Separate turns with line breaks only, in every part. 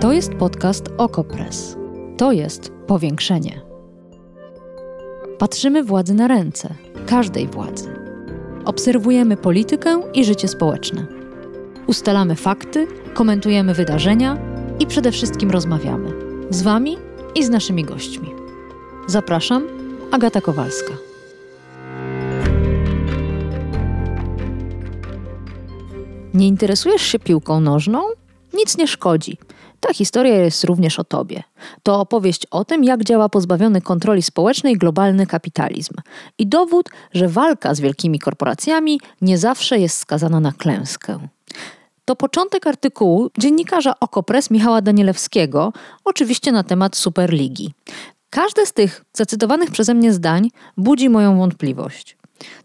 To jest podcast Okopres. To jest powiększenie. Patrzymy władzy na ręce, każdej władzy. Obserwujemy politykę i życie społeczne. Ustalamy fakty, komentujemy wydarzenia i przede wszystkim rozmawiamy z Wami i z naszymi gośćmi. Zapraszam, Agata Kowalska. Nie interesujesz się piłką nożną? Nic nie szkodzi. Ta historia jest również o tobie. To opowieść o tym, jak działa pozbawiony kontroli społecznej globalny kapitalizm. I dowód, że walka z wielkimi korporacjami nie zawsze jest skazana na klęskę. To początek artykułu dziennikarza Okopres Michała Danielewskiego, oczywiście na temat Superligi. Każde z tych zacytowanych przeze mnie zdań budzi moją wątpliwość.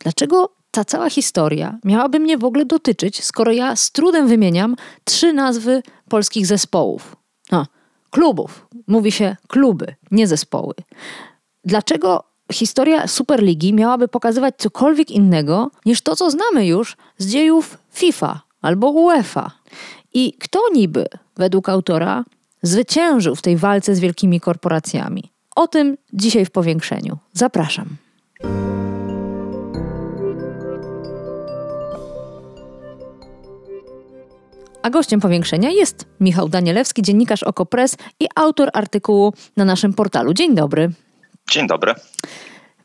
Dlaczego ta cała historia miałaby mnie w ogóle dotyczyć, skoro ja z trudem wymieniam trzy nazwy polskich zespołów? A, klubów. Mówi się kluby, nie zespoły. Dlaczego historia Superligi miałaby pokazywać cokolwiek innego niż to, co znamy już z dziejów FIFA albo UEFA? I kto niby, według autora, zwyciężył w tej walce z wielkimi korporacjami? O tym dzisiaj w powiększeniu. Zapraszam. A gościem powiększenia jest Michał Danielewski, dziennikarz Okopres i autor artykułu na naszym portalu. Dzień dobry.
Dzień dobry.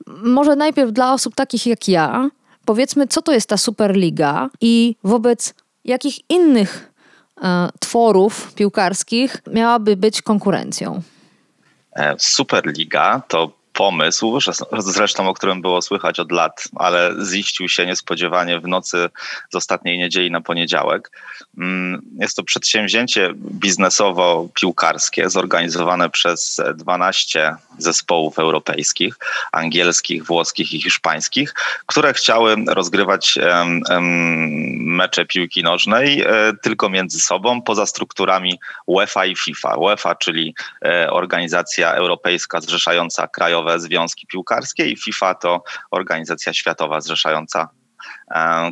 Może najpierw dla osób takich jak ja, powiedzmy, co to jest ta Superliga i wobec jakich innych e, tworów piłkarskich miałaby być konkurencją?
E, Superliga to pomysł, zresztą o którym było słychać od lat, ale ziścił się niespodziewanie w nocy z ostatniej niedzieli na poniedziałek. Mm, jest to przedsięwzięcie biznesowo-piłkarskie zorganizowane przez 12 zespołów europejskich, angielskich, włoskich i hiszpańskich, które chciały rozgrywać mecze piłki nożnej e, tylko między sobą, poza strukturami UEFA i FIFA. UEFA, czyli e, organizacja europejska zrzeszająca krajowe związki piłkarskie i FIFA to organizacja światowa zrzeszająca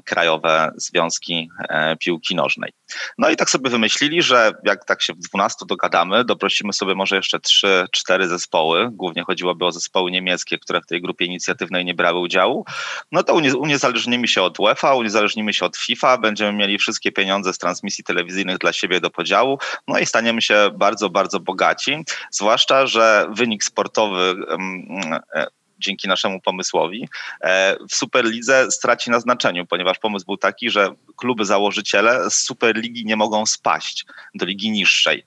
krajowe związki e, piłki nożnej. No i tak sobie wymyślili, że jak tak się w 12 dogadamy, doprosimy sobie może jeszcze 3-4 zespoły, głównie chodziłoby o zespoły niemieckie, które w tej grupie inicjatywnej nie brały udziału, no to uniezależnimy się od UEFA, uniezależnimy się od FIFA, będziemy mieli wszystkie pieniądze z transmisji telewizyjnych dla siebie do podziału, no i staniemy się bardzo, bardzo bogaci, zwłaszcza, że wynik sportowy e, dzięki naszemu pomysłowi, e, w Superlidze straci na znaczeniu, ponieważ pomysł był taki, że kluby założyciele z Superligi nie mogą spaść do ligi niższej.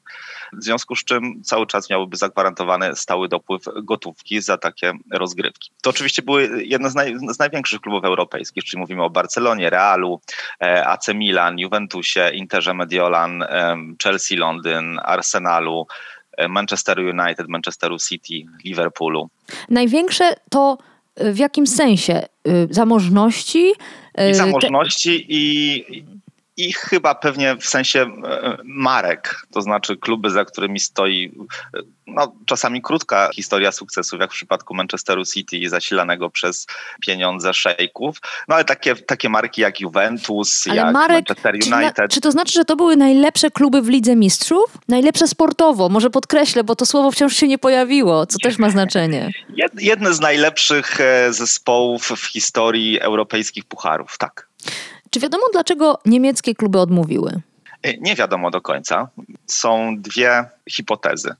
W związku z czym cały czas miałyby zagwarantowany stały dopływ gotówki za takie rozgrywki. To oczywiście były jedne z, naj, z największych klubów europejskich, czyli mówimy o Barcelonie, Realu, e, AC Milan, Juventusie, Interze Mediolan, Chelsea Londyn, Arsenalu, E, Manchester United, Manchesteru City, Liverpoolu.
Największe to e, w jakim sensie? E, zamożności?
I zamożności i, i chyba pewnie w sensie e, marek, to znaczy kluby, za którymi stoi e, no, czasami krótka historia sukcesów, jak w przypadku Manchesteru City zasilanego przez pieniądze szejków, no ale takie, takie marki jak Juventus, ale jak marek, Manchester United.
Czy, na, czy to znaczy, że to były najlepsze kluby w Lidze Mistrzów? Najlepsze sportowo, może podkreślę, bo to słowo wciąż się nie pojawiło, co też ma znaczenie.
Jedne z najlepszych e, zespołów w historii europejskich pucharów, tak.
Czy wiadomo, dlaczego niemieckie kluby odmówiły?
Y, nie wiadomo do końca. Są dwie hipotezy.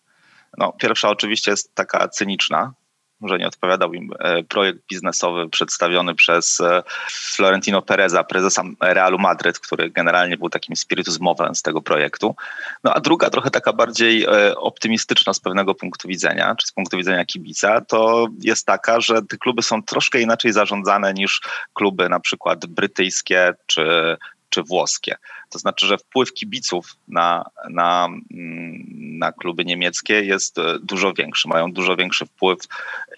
No, pierwsza oczywiście jest taka cyniczna, że nie odpowiadał im e, projekt biznesowy przedstawiony przez e, Florentino Pereza, prezesa Realu Madryt, który generalnie był takim spiritus movens tego projektu. No a druga, trochę taka bardziej e, optymistyczna z pewnego punktu widzenia, czy z punktu widzenia kibica, to jest taka, że te kluby są troszkę inaczej zarządzane niż kluby na przykład brytyjskie czy czy włoskie. To znaczy, że wpływ kibiców na, na, mm, na kluby niemieckie jest e, dużo większy, mają dużo większy wpływ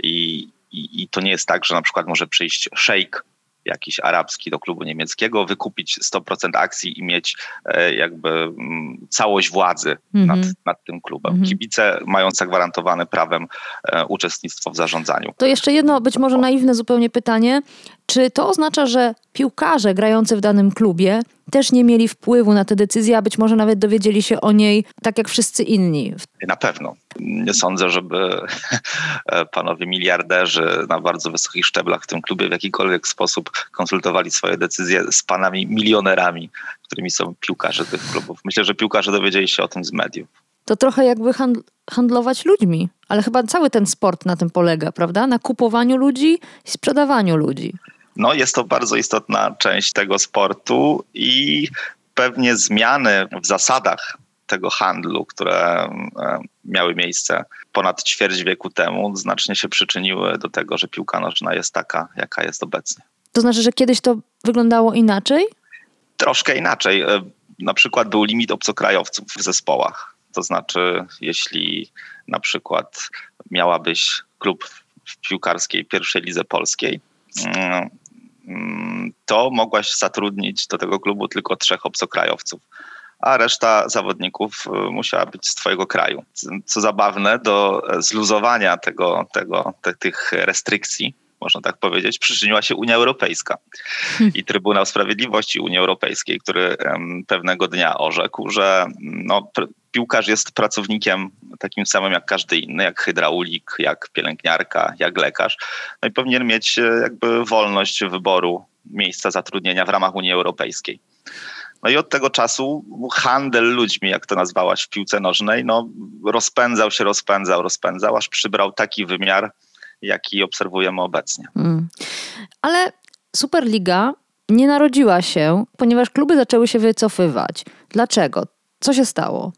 i, i, i to nie jest tak, że na przykład może przyjść szejk jakiś arabski do klubu niemieckiego, wykupić 100% akcji i mieć e, jakby mm, całość władzy mm -hmm. nad, nad tym klubem. Mm -hmm. Kibice mają zagwarantowane prawem e, uczestnictwo w zarządzaniu.
To jeszcze jedno być może naiwne zupełnie pytanie. Czy to oznacza, że piłkarze grający w danym klubie też nie mieli wpływu na tę decyzję, a być może nawet dowiedzieli się o niej tak jak wszyscy inni.
Na pewno. Nie sądzę, żeby panowie miliarderzy na bardzo wysokich szczeblach w tym klubie w jakikolwiek sposób konsultowali swoje decyzje z panami milionerami, którymi są piłkarze tych klubów. Myślę, że piłkarze dowiedzieli się o tym z mediów.
To trochę jakby handlować ludźmi, ale chyba cały ten sport na tym polega, prawda? Na kupowaniu ludzi i sprzedawaniu ludzi
no jest to bardzo istotna część tego sportu i pewnie zmiany w zasadach tego handlu, które e, miały miejsce ponad ćwierć wieku temu, znacznie się przyczyniły do tego, że piłka nożna jest taka, jaka jest obecnie.
To znaczy, że kiedyś to wyglądało inaczej?
Troszkę inaczej. E, na przykład był limit obcokrajowców w zespołach. To znaczy, jeśli na przykład miałabyś klub w piłkarskiej pierwszej lidze polskiej, mm, to mogłaś zatrudnić do tego klubu tylko trzech obcokrajowców a reszta zawodników y, musiała być z twojego kraju. Co zabawne, do zluzowania tego, tego, te, tych restrykcji, można tak powiedzieć, przyczyniła się Unia Europejska hmm. i Trybunał Sprawiedliwości Unii Europejskiej, który pewnego dnia orzekł, że no, piłkarz jest pracownikiem takim samym jak każdy inny, jak hydraulik, jak pielęgniarka, jak lekarz. No i powinien mieć e, jakby wolność wyboru miejsca zatrudnienia w ramach Unii Europejskiej. No i od tego czasu handel ludźmi, jak to nazwałaś w piłce nożnej, no rozpędzał się, rozpędzał, rozpędzał, aż przybrał taki wymiar, jaki obserwujemy obecnie. Mm.
Ale Superliga nie narodziła się, ponieważ kluby zaczęły się wycofywać. Dlaczego? Co się stało?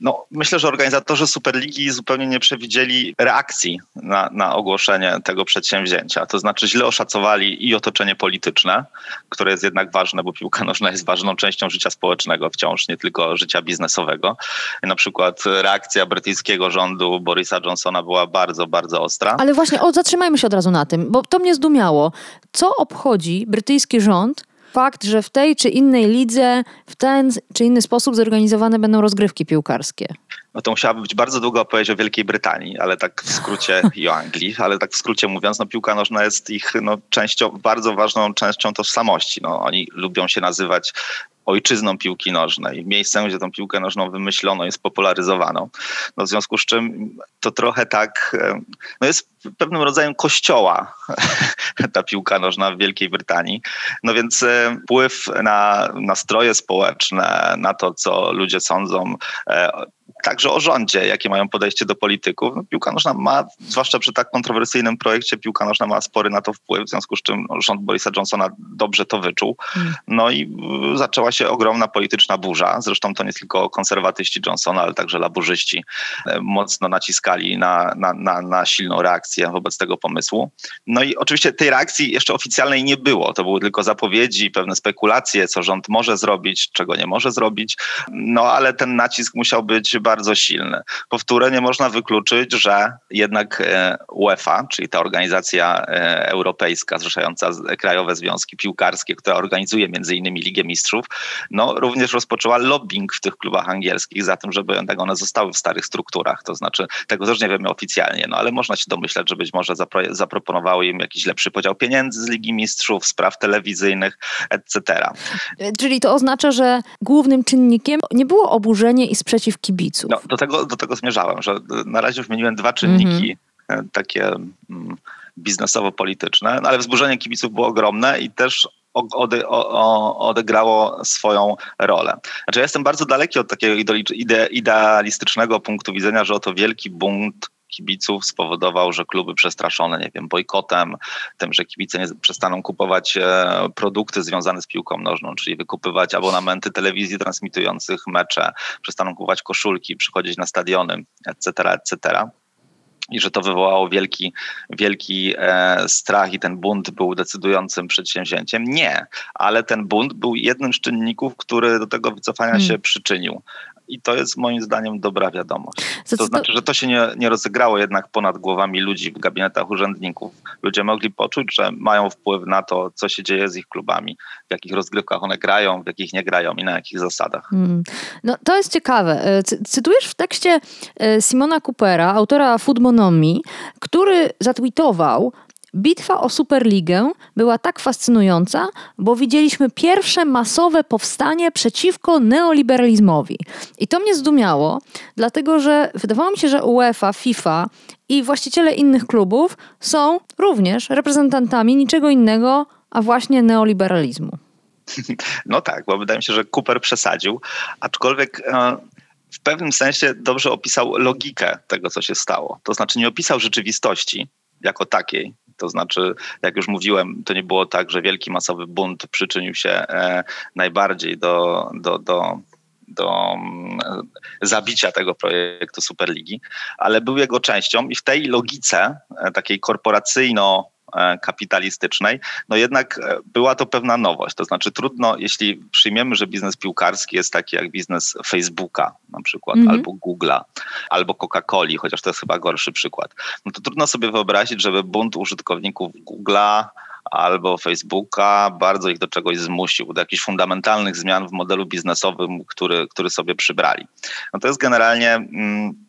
No, myślę, że organizatorzy Superligi zupełnie nie przewidzieli reakcji na, na ogłoszenie tego przedsięwzięcia. To znaczy źle oszacowali i otoczenie polityczne, które jest jednak ważne, bo piłka nożna jest ważną częścią życia społecznego wciąż, nie tylko życia biznesowego. Na przykład reakcja brytyjskiego rządu Borisa Johnsona była bardzo, bardzo ostra.
Ale właśnie, o, zatrzymajmy się od razu na tym, bo to mnie zdumiało. Co obchodzi brytyjski rząd fakt, że w tej czy innej lidze w ten czy inny sposób zorganizowane będą rozgrywki piłkarskie?
No to musiałaby być bardzo długa opowieść o Wielkiej Brytanii, ale tak w skrócie i o Anglii, ale tak w skrócie mówiąc, no piłka nożna jest ich no, częścią, bardzo ważną częścią tożsamości. No, oni lubią się nazywać ojczyzną piłki nożnej, miejscem, gdzie tą piłkę nożną wymyślono i spopularyzowano. No, w związku z czym to trochę tak, e, no jest pewnym rodzajem kościoła ta piłka nożna w Wielkiej Brytanii. No więc e, wpływ na nastroje społeczne, na to, co ludzie sądzą e, także o rządzie, jakie mają podejście do polityków. No, piłka nożna ma, zwłaszcza przy tak kontrowersyjnym projekcie, piłka nożna ma spory na to wpływ, w związku z czym rząd Borisa Johnsona dobrze to wyczuł. Mm. No i y, zaczęła się ogromna polityczna burza. Zresztą to nie tylko konserwatyści Johnsona, ale także laburzyści e, mocno naciskali na, na, na, na silną reakcję wobec tego pomysłu. No i oczywiście tej reakcji jeszcze oficjalnej nie było. To były tylko zapowiedzi, pewne spekulacje, co rząd może zrobić, czego nie może zrobić. No ale ten nacisk musiał być bardzo silny. Powtórę, nie można wykluczyć, że jednak e, UEFA, czyli ta organizacja e, europejska zrzeszająca krajowe związki piłkarskie, która organizuje między innymi Ligę Mistrzów, no również rozpoczęła lobbying w tych klubach angielskich za tym, żeby tak one zostały w starych strukturach. To znaczy, tego też nie wiemy oficjalnie, no ale można się domyślać, że być może zapro- zaproponowały im jakiś lepszy podział pieniędzy z Ligi Mistrzów, spraw telewizyjnych, etc.
Czyli to oznacza, że głównym czynnikiem nie było oburzenie i sprzeciw kibiców, kibiców.
No, do, tego, do tego zmierzałem, że na razie wymieniłem dwa czynniki mm -hmm. takie mm, biznesowo-polityczne, no, ale wzburzenie kibiców było ogromne i też ode, odegrało swoją rolę. Znaczy ja jestem bardzo daleki od takiego ide, idealistycznego punktu widzenia, że oto wielki bunt kibiców spowodował, że kluby przestraszone, nie wiem, bojkotem, tym, że kibice nie przestaną kupować e, produkty związane z piłką nożną, czyli wykupywać abonamenty telewizji transmitujących mecze, przestaną kupować koszulki, przychodzić na stadiony, etc., etc i że to wywołało wielki, wielki e, strach i ten bunt był decydującym przedsięwzięciem. Nie, ale ten bunt był jednym z czynników, który do tego wycofania hmm. się przyczynił. I to jest moim zdaniem dobra wiadomość. To znaczy, że to się nie, nie rozegrało jednak ponad głowami ludzi w gabinetach urzędników. Ludzie mogli poczuć, że mają wpływ na to, co się dzieje z ich klubami, w jakich rozgrywkach one grają, w jakich nie grają i na jakich zasadach. Hmm.
No, to jest ciekawe. E, cytujesz w tekście e, Simona Coopera, autora Foodmonomii, który zatweetował, Bitwa o Superligę była tak fascynująca, bo widzieliśmy pierwsze masowe powstanie przeciwko neoliberalizmowi. I to mnie zdumiało, dlatego że wydawało mi się, że UEFA, FIFA i właściciele innych klubów są również reprezentantami niczego innego, a właśnie neoliberalizmu.
No tak, bo wydaje mi się, że Cooper przesadził, aczkolwiek e, w pewnym sensie dobrze opisał logikę tego, co się stało. To znaczy nie opisał rzeczywistości jako takiej. To znaczy, jak już mówiłem, to nie było tak, że wielki masowy bunt przyczynił się e, najbardziej do, do, do do mm, zabicia tego projektu Superligi, ale był jego częścią i w tej logice e, takiej korporacyjno E, kapitalistycznej, no jednak e, była to pewna nowość. To znaczy trudno, jeśli przyjmiemy, że biznes piłkarski jest taki jak biznes Facebooka na przykład, mm -hmm. albo Google'a, albo Coca-Coli, chociaż to jest chyba gorszy przykład, no to trudno sobie wyobrazić, żeby bunt użytkowników Google'a albo Facebooka bardzo ich do czegoś zmusił, do jakichś fundamentalnych zmian w modelu biznesowym, który, który sobie przybrali. No to jest generalnie... Mm,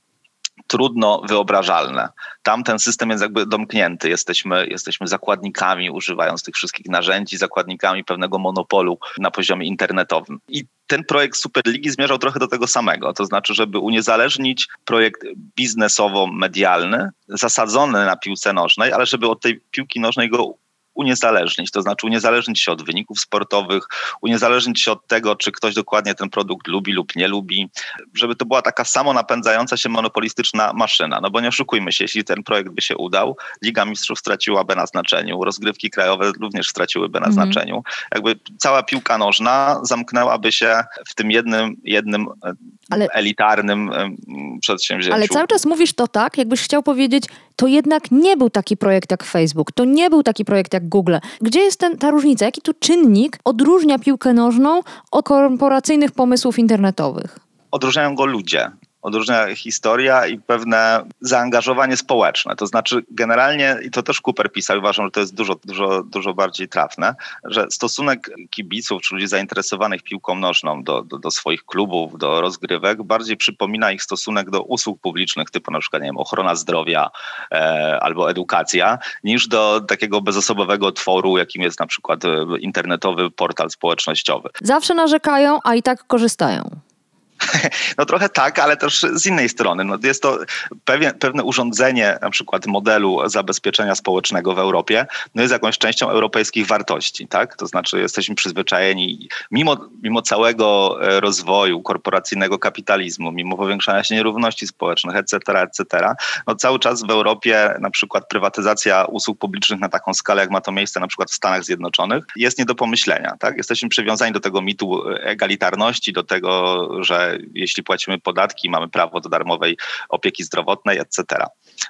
trudno wyobrażalne. Tam ten system jest jakby domknięty. Jesteśmy, jesteśmy zakładnikami, używając tych wszystkich narzędzi, zakładnikami pewnego monopolu na poziomie internetowym. I ten projekt Superligi zmierzał trochę do tego samego. To znaczy, żeby uniezależnić projekt biznesowo-medialny, zasadzony na piłce nożnej, ale żeby od tej piłki nożnej go uniezależnić, to znaczy uniezależnić się od wyników sportowych, uniezależnić się od tego, czy ktoś dokładnie ten produkt lubi lub nie lubi, żeby to była taka samo napędzająca się monopolistyczna maszyna. No bo nie oszukujmy się, jeśli ten projekt by się udał, Liga Mistrzów straciłaby na znaczeniu, rozgrywki krajowe również straciłyby na mhm. znaczeniu. Jakby cała piłka nożna zamknęłaby się w tym jednym, jednym ale, elitarnym przedsięwzięciu.
Ale cały czas mówisz to tak, jakbyś chciał powiedzieć, to jednak nie był taki projekt jak Facebook, to nie był taki projekt jak Google. Gdzie jest ten, ta różnica? Jaki tu czynnik odróżnia piłkę nożną od korporacyjnych pomysłów internetowych?
Odróżniają go ludzie odróżnia historia i pewne zaangażowanie społeczne. To znaczy generalnie, i to też Cooper pisał, uważam, że to jest dużo, dużo, dużo bardziej trafne, że stosunek kibiców czy ludzi zainteresowanych piłką nożną do, do, do swoich klubów, do rozgrywek bardziej przypomina ich stosunek do usług publicznych typu na przykład nie wiem, ochrona zdrowia e, albo edukacja, niż do takiego bezosobowego tworu, jakim jest na przykład e, internetowy portal społecznościowy.
Zawsze narzekają, a i tak korzystają.
No trochę tak, ale też z innej strony. No jest to pewien, pewne urządzenie na przykład modelu zabezpieczenia społecznego w Europie, no jest jakąś częścią europejskich wartości, tak? To znaczy jesteśmy przyzwyczajeni, mimo, mimo całego e, rozwoju korporacyjnego kapitalizmu, mimo powiększania się nierówności społecznych, etc., etc., no cały czas w Europie na przykład prywatyzacja usług publicznych na taką skalę, jak ma to miejsce na przykład w Stanach Zjednoczonych, jest nie do pomyślenia, tak? Jesteśmy przywiązani do tego mitu egalitarności, do tego, że jeśli płacimy podatki, mamy prawo do darmowej opieki zdrowotnej, etc.,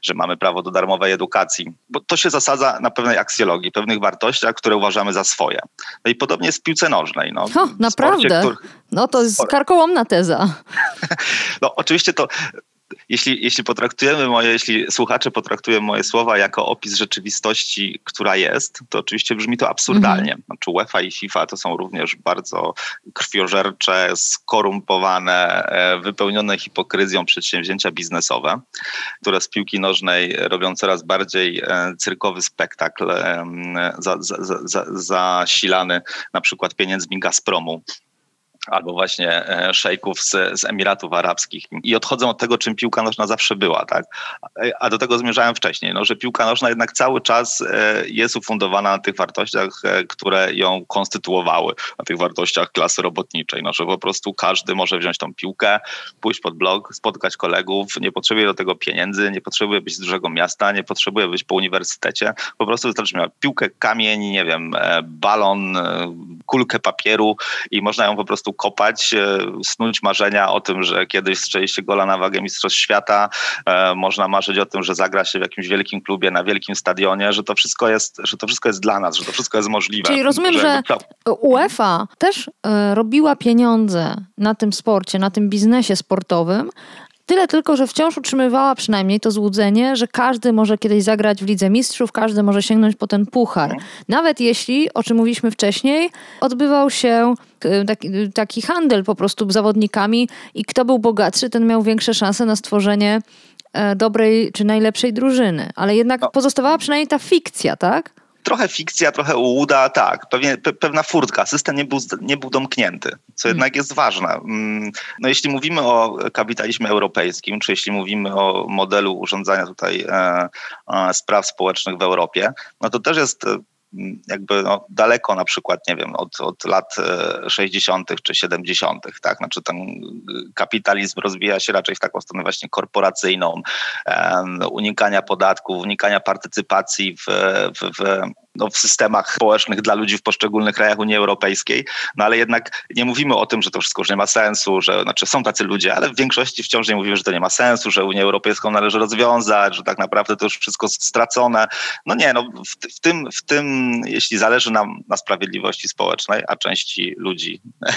że mamy prawo do darmowej edukacji, bo to się zasadza na pewnej aksjologii, pewnych wartościach, które uważamy za swoje. No i podobnie jest w piłce nożnej. No,
o, naprawdę? Sporcie, który... No to jest karkołomna teza.
No oczywiście to jeśli, jeśli potraktujemy moje, jeśli słuchacze potraktują moje słowa jako opis rzeczywistości, która jest, to oczywiście brzmi to absurdalnie. Mhm. Znaczy UEFA i FIFA to są również bardzo krwiożercze, skorumpowane, e, wypełnione hipokryzją przedsięwzięcia biznesowe, które z piłki nożnej robią coraz bardziej e, cyrkowy spektakl zasilany za, za, za na przykład pieniędzmi Gazpromu albo właśnie e, szejków z, z Emiratów Arabskich. I odchodzą od tego, czym piłka nożna zawsze była, tak? A do tego zmierzałem wcześniej, no, że piłka nożna jednak cały czas e, jest ufundowana na tych wartościach, e, które ją konstytuowały, na tych wartościach klasy robotniczej, no, że po prostu każdy może wziąć tą piłkę, pójść pod blog, spotkać kolegów, nie potrzebuje do tego pieniędzy, nie potrzebuje być z dużego miasta, nie potrzebuje być po uniwersytecie, po prostu wystarczy mieć piłkę, kamień, nie wiem, balon, kulkę papieru i można ją po prostu kopać, e, snuć marzenia o tym, że kiedyś strzeli się gola na wagę Mistrzostw Świata, e, można marzyć o tym, że zagra się w jakimś wielkim klubie, na wielkim stadionie, że to wszystko jest, że to wszystko jest dla nas, że to wszystko jest możliwe.
Czyli rozumiem, że, że UEFA też e, robiła pieniądze na tym sporcie, na tym biznesie sportowym, Tyle tylko, że wciąż utrzymywała przynajmniej to złudzenie, że każdy może kiedyś zagrać w Lidze Mistrzów, każdy może sięgnąć po ten puchar. Mhm. Nawet jeśli, o czym mówiliśmy wcześniej, odbywał się taki, taki handel po prostu zawodnikami i kto był bogatszy, ten miał większe szanse na stworzenie e, dobrej czy najlepszej drużyny, ale jednak no. pozostawała przynajmniej ta fikcja, tak?
Trochę fikcja, trochę ułuda, tak, pewnie, pe, pewna furtka. System nie był, nie był domknięty, co jednak jest ważne. Mm, no jeśli mówimy o kapitalizmie europejskim, czy jeśli mówimy o modelu urządzania tutaj e, e, spraw społecznych w Europie, no to też jest jakby no, daleko na przykład, nie wiem, od, od lat 60. E, czy 70., tak? Znaczy ten kapitalizm rozwija się raczej w taką stronę właśnie korporacyjną, um, unikania podatków, unikania partycypacji w, w, w no, w systemach społecznych dla ludzi w poszczególnych krajach Unii Europejskiej, no ale jednak nie mówimy o tym, że to wszystko już nie ma sensu, że znaczy są tacy ludzie, ale w większości wciąż nie mówimy, że to nie ma sensu, że Unię Europejską należy rozwiązać, że tak naprawdę to już wszystko stracone. No nie, no w, w tym, w tym, jeśli zależy nam na sprawiedliwości społecznej, a części ludzi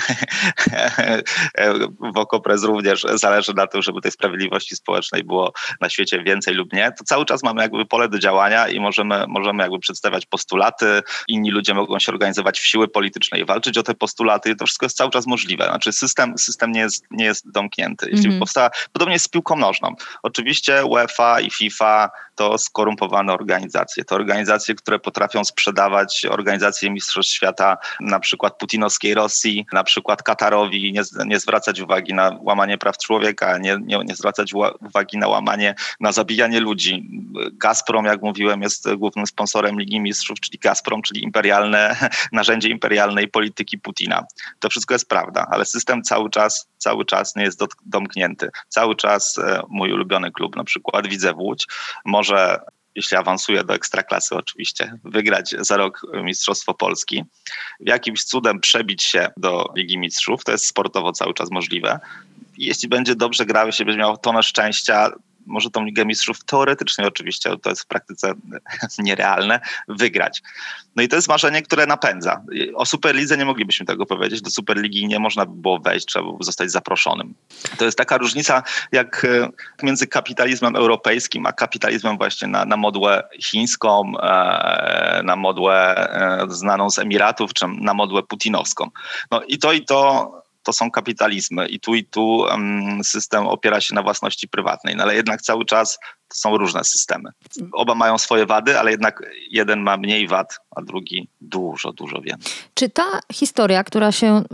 w Okopres również zależy na tym, żeby tej sprawiedliwości społecznej było na świecie więcej lub nie, to cały czas mamy jakby pole do działania i możemy, możemy jakby przedstawiać postulaty postulaty, inni ludzie mogą się organizować w siły polityczne i walczyć o te postulaty. To wszystko jest cały czas możliwe. Znaczy system, system nie, jest, nie jest domknięty. Jeśli mm -hmm. powstała, podobnie jest z piłką nożną. Oczywiście UEFA i FIFA to skorumpowane organizacje. To organizacje, które potrafią sprzedawać organizacje Mistrzostw Świata na przykład putinowskiej Rosji, na przykład Katarowi, nie, nie zwracać uwagi na łamanie praw człowieka, nie, nie, nie zwracać uwagi na łamanie, na zabijanie ludzi. Gazprom, jak mówiłem, jest głównym sponsorem Ligi Mistrzów czyli Gazprom, czyli imperialne narzędzie imperialnej polityki Putina. To wszystko jest prawda, ale system cały czas, cały czas nie jest domknięty. Cały czas e, mój ulubiony klub, na przykład Widzę Łódź, może jeśli awansuje do ekstraklasy oczywiście, wygrać za rok Mistrzostwo Polski. Jakimś cudem przebić się do Ligi Mistrzów, to jest sportowo cały czas możliwe. Jeśli będzie dobrze grał, jeśli będzie miał tonę szczęścia, może tą Ligę Mistrzów teoretycznie oczywiście, to jest w praktyce nierealne, wygrać. No i to jest marzenie, które napędza. O Superlidze nie moglibyśmy tego powiedzieć. Do Superligi nie można by było wejść, trzeba było zostać zaproszonym. To jest taka różnica jak e, między kapitalizmem europejskim, a kapitalizmem właśnie na, na modłę chińską, e, na modłę e, znaną z Emiratów, czy na modłę putinowską. No i to i to to są kapitalizmy i tu i tu system opiera się na własności prywatnej, no ale jednak cały czas to są różne systemy. Oba mają swoje wady, ale jednak jeden ma mniej wad, a drugi dużo, dużo więcej.
Czy ta historia, która się y,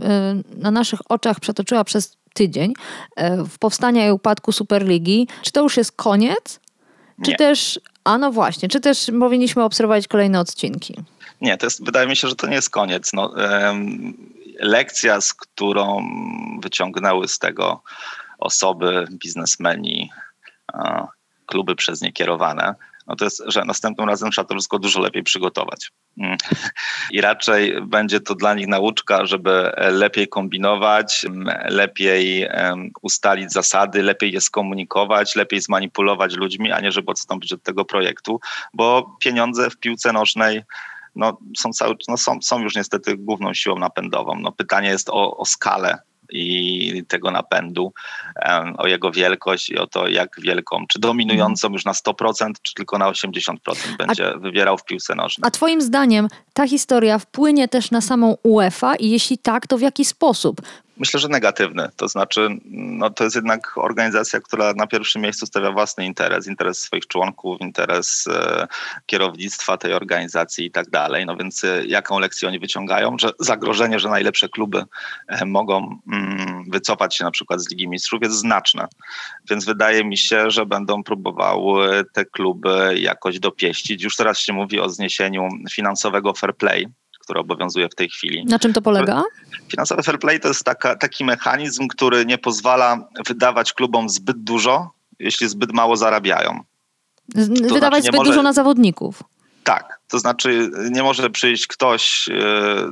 na naszych oczach przetoczyła przez tydzień y, w powstania i upadku Superligi, czy to już jest koniec? Czy
Nie.
też, a no właśnie, czy też powinniśmy obserwować kolejne odcinki?
Nie, to jest, wydaje mi się, że to nie jest koniec. No, lekcja, z którą wyciągnęły z tego osoby, biznesmeni, kluby przez nie kierowane, no to jest, że następnym razem trzeba to wszystko dużo lepiej przygotować. Mm. I raczej będzie to dla nich nauczka, żeby lepiej kombinować, lepiej ustalić zasady, lepiej je skomunikować, lepiej zmanipulować ludźmi, a nie żeby odstąpić od tego projektu, bo pieniądze w piłce nożnej no, są, cały, no, są, są już niestety główną siłą napędową. No, pytanie jest o, o skalę i tego napędu, o jego wielkość i o to, jak wielką, czy dominującą już na 100%, czy tylko na 80% będzie a, wywierał w piłce nożnej.
A Twoim zdaniem ta historia wpłynie też na samą UEFA i jeśli tak, to w jaki sposób?
Myślę, że negatywny. To znaczy, no to jest jednak organizacja, która na pierwszym miejscu stawia własny interes, interes swoich członków, interes e, kierownictwa tej organizacji i tak dalej. No więc e, jaką lekcję oni wyciągają? Że zagrożenie, że najlepsze kluby e, mogą mm, wycofać się na przykład z Ligi Mistrzów jest znaczne. Więc wydaje mi się, że będą próbowały te kluby jakoś dopieścić. Już teraz się mówi o zniesieniu finansowego fair play które obowiązuje w tej chwili.
Na czym to polega?
Finansowy fair play to jest taka, taki mechanizm, który nie pozwala wydawać klubom zbyt dużo, jeśli zbyt mało zarabiają.
Z, wydawać znaczy zbyt może... dużo na zawodników.
Tak, to znaczy nie może przyjść ktoś, e,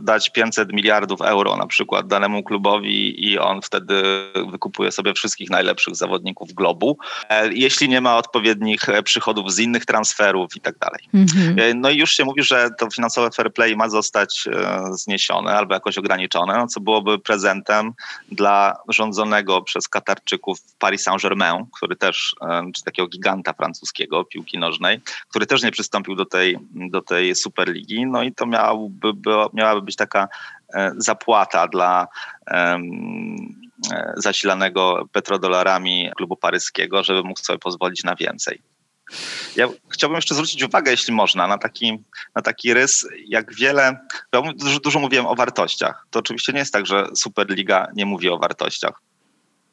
dać 500 miliardów euro na przykład danemu klubowi i on wtedy wykupuje sobie wszystkich najlepszych zawodników globu, e, jeśli nie ma odpowiednich e, przychodów z innych transferów i tak dalej. Mhm. No i już się mówi, że to finansowe fair play ma zostać zniesione albo jakoś ograniczone, no co byłoby prezentem dla rządzonego przez Katarczyków Paris Saint-Germain, który też, czy takiego giganta francuskiego piłki nożnej, który też nie przystąpił do tej, do tej Superligi. No i to miałaby, miałaby być taka e, zapłata dla e, zasilanego petrodolarami klubu paryskiego, żeby mógł sobie pozwolić na więcej. Ja chciałbym jeszcze zwrócić uwagę, jeśli można, na taki, na taki rys, jak wiele. Ja dużo, dużo mówiłem o wartościach. To oczywiście nie jest tak, że Superliga nie mówi o wartościach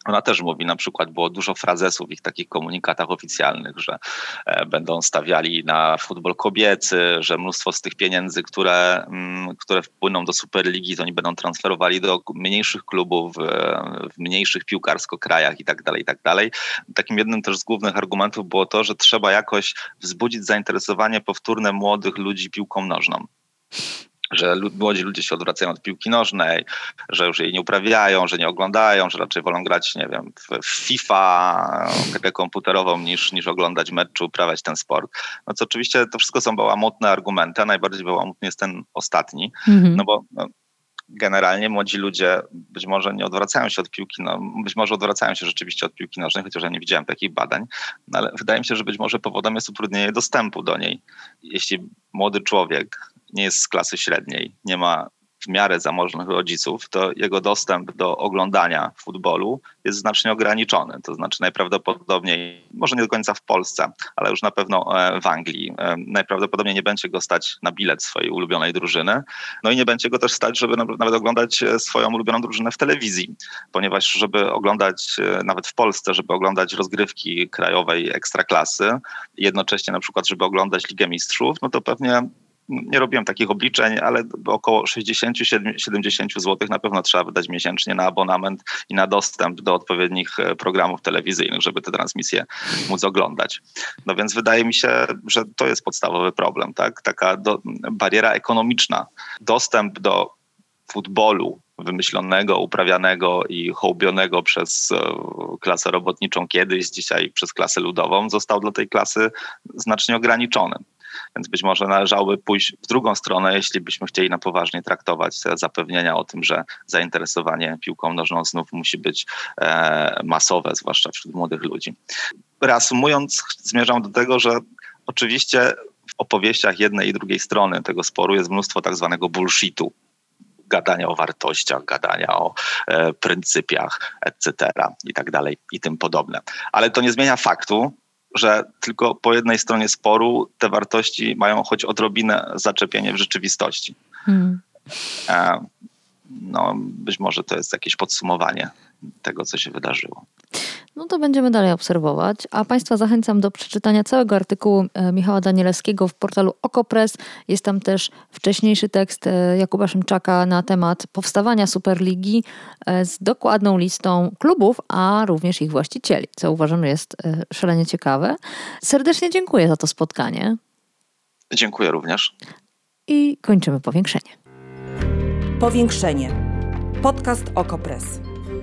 ona też mówi, na przykład było dużo frazesów w ich takich komunikatach oficjalnych, że e, będą stawiali na futbol kobiecy, że mnóstwo z tych pieniędzy, które, mm, które wpłyną do Superligi, to oni będą transferowali do mniejszych klubów, w mniejszych piłkarsko krajach i tak dalej, i tak dalej. Takim jednym też z głównych argumentów było to, że trzeba jakoś wzbudzić zainteresowanie powtórne młodych ludzi piłką nożną że młodzi ludzie się odwracają od piłki nożnej, że już jej nie uprawiają, że nie oglądają, że raczej wolą grać, nie wiem, w FIFA, grę komputerową niż, niż oglądać mecz czy uprawiać ten sport. No co oczywiście to wszystko są bałamutne argumenty, a najbardziej bałamutny jest ten ostatni, mhm. no bo no, generalnie młodzi ludzie być może nie odwracają się od piłki, no, być może odwracają się rzeczywiście od piłki nożnej, chociaż ja nie widziałem takich badań, no, ale wydaje mi się, że być może powodem jest utrudnienie dostępu do niej. Jeśli młody człowiek nie jest z klasy średniej, nie ma w miarę zamożnych rodziców, to jego dostęp do oglądania futbolu jest znacznie ograniczony. To znaczy najprawdopodobniej, może nie do końca w Polsce, ale już na pewno e, w Anglii, e, najprawdopodobniej nie będzie go stać na bilet swojej ulubionej drużyny. No i nie będzie go też stać, żeby nawet oglądać e, swoją ulubioną drużynę w telewizji, ponieważ żeby oglądać, nawet w Polsce, żeby oglądać rozgrywki krajowej ekstraklasy, jednocześnie na przykład, żeby oglądać Ligę Mistrzów, no to pewnie nie robiłem takich obliczeń, ale około 60-70 zł na pewno trzeba wydać miesięcznie na abonament i na dostęp do odpowiednich e, programów telewizyjnych, żeby te transmisje móc oglądać. No więc wydaje mi się, że to jest podstawowy problem, tak? Taka do, bariera ekonomiczna. Dostęp do futbolu wymyślonego, uprawianego i hołbionego przez e, klasę robotniczą kiedyś, dzisiaj przez klasę ludową, został dla tej klasy znacznie ograniczony. Więc być może należałoby pójść w drugą stronę, jeśli byśmy chcieli na poważnie traktować zapewnienia o tym, że zainteresowanie piłką nożną znów musi być e, masowe, zwłaszcza wśród młodych ludzi. Reasumując, zmierzam do tego, że oczywiście w opowieściach jednej i drugiej strony tego sporu jest mnóstwo tak zwanego bullshitu, gadania o wartościach, gadania o e, pryncypiach, etc. i tak dalej i tym podobne. Ale to nie zmienia faktu, że tylko po jednej stronie sporu te wartości mają choć odrobinę zaczepienie w rzeczywistości. Hmm. No, być może to jest jakieś podsumowanie tego, co się wydarzyło.
No to będziemy dalej obserwować, a Państwa zachęcam do przeczytania całego artykułu e, Michała Danielewskiego w portalu Okopres. Jest tam też wcześniejszy tekst e, Jakuba Szymczaka na temat powstawania Superligi e, z dokładną listą klubów, a również ich właścicieli, co uważam jest szalenie ciekawe. Serdecznie dziękuję za to spotkanie.
Dziękuję również.
I kończymy powiększenie.
Powiększenie. Podcast Okopres.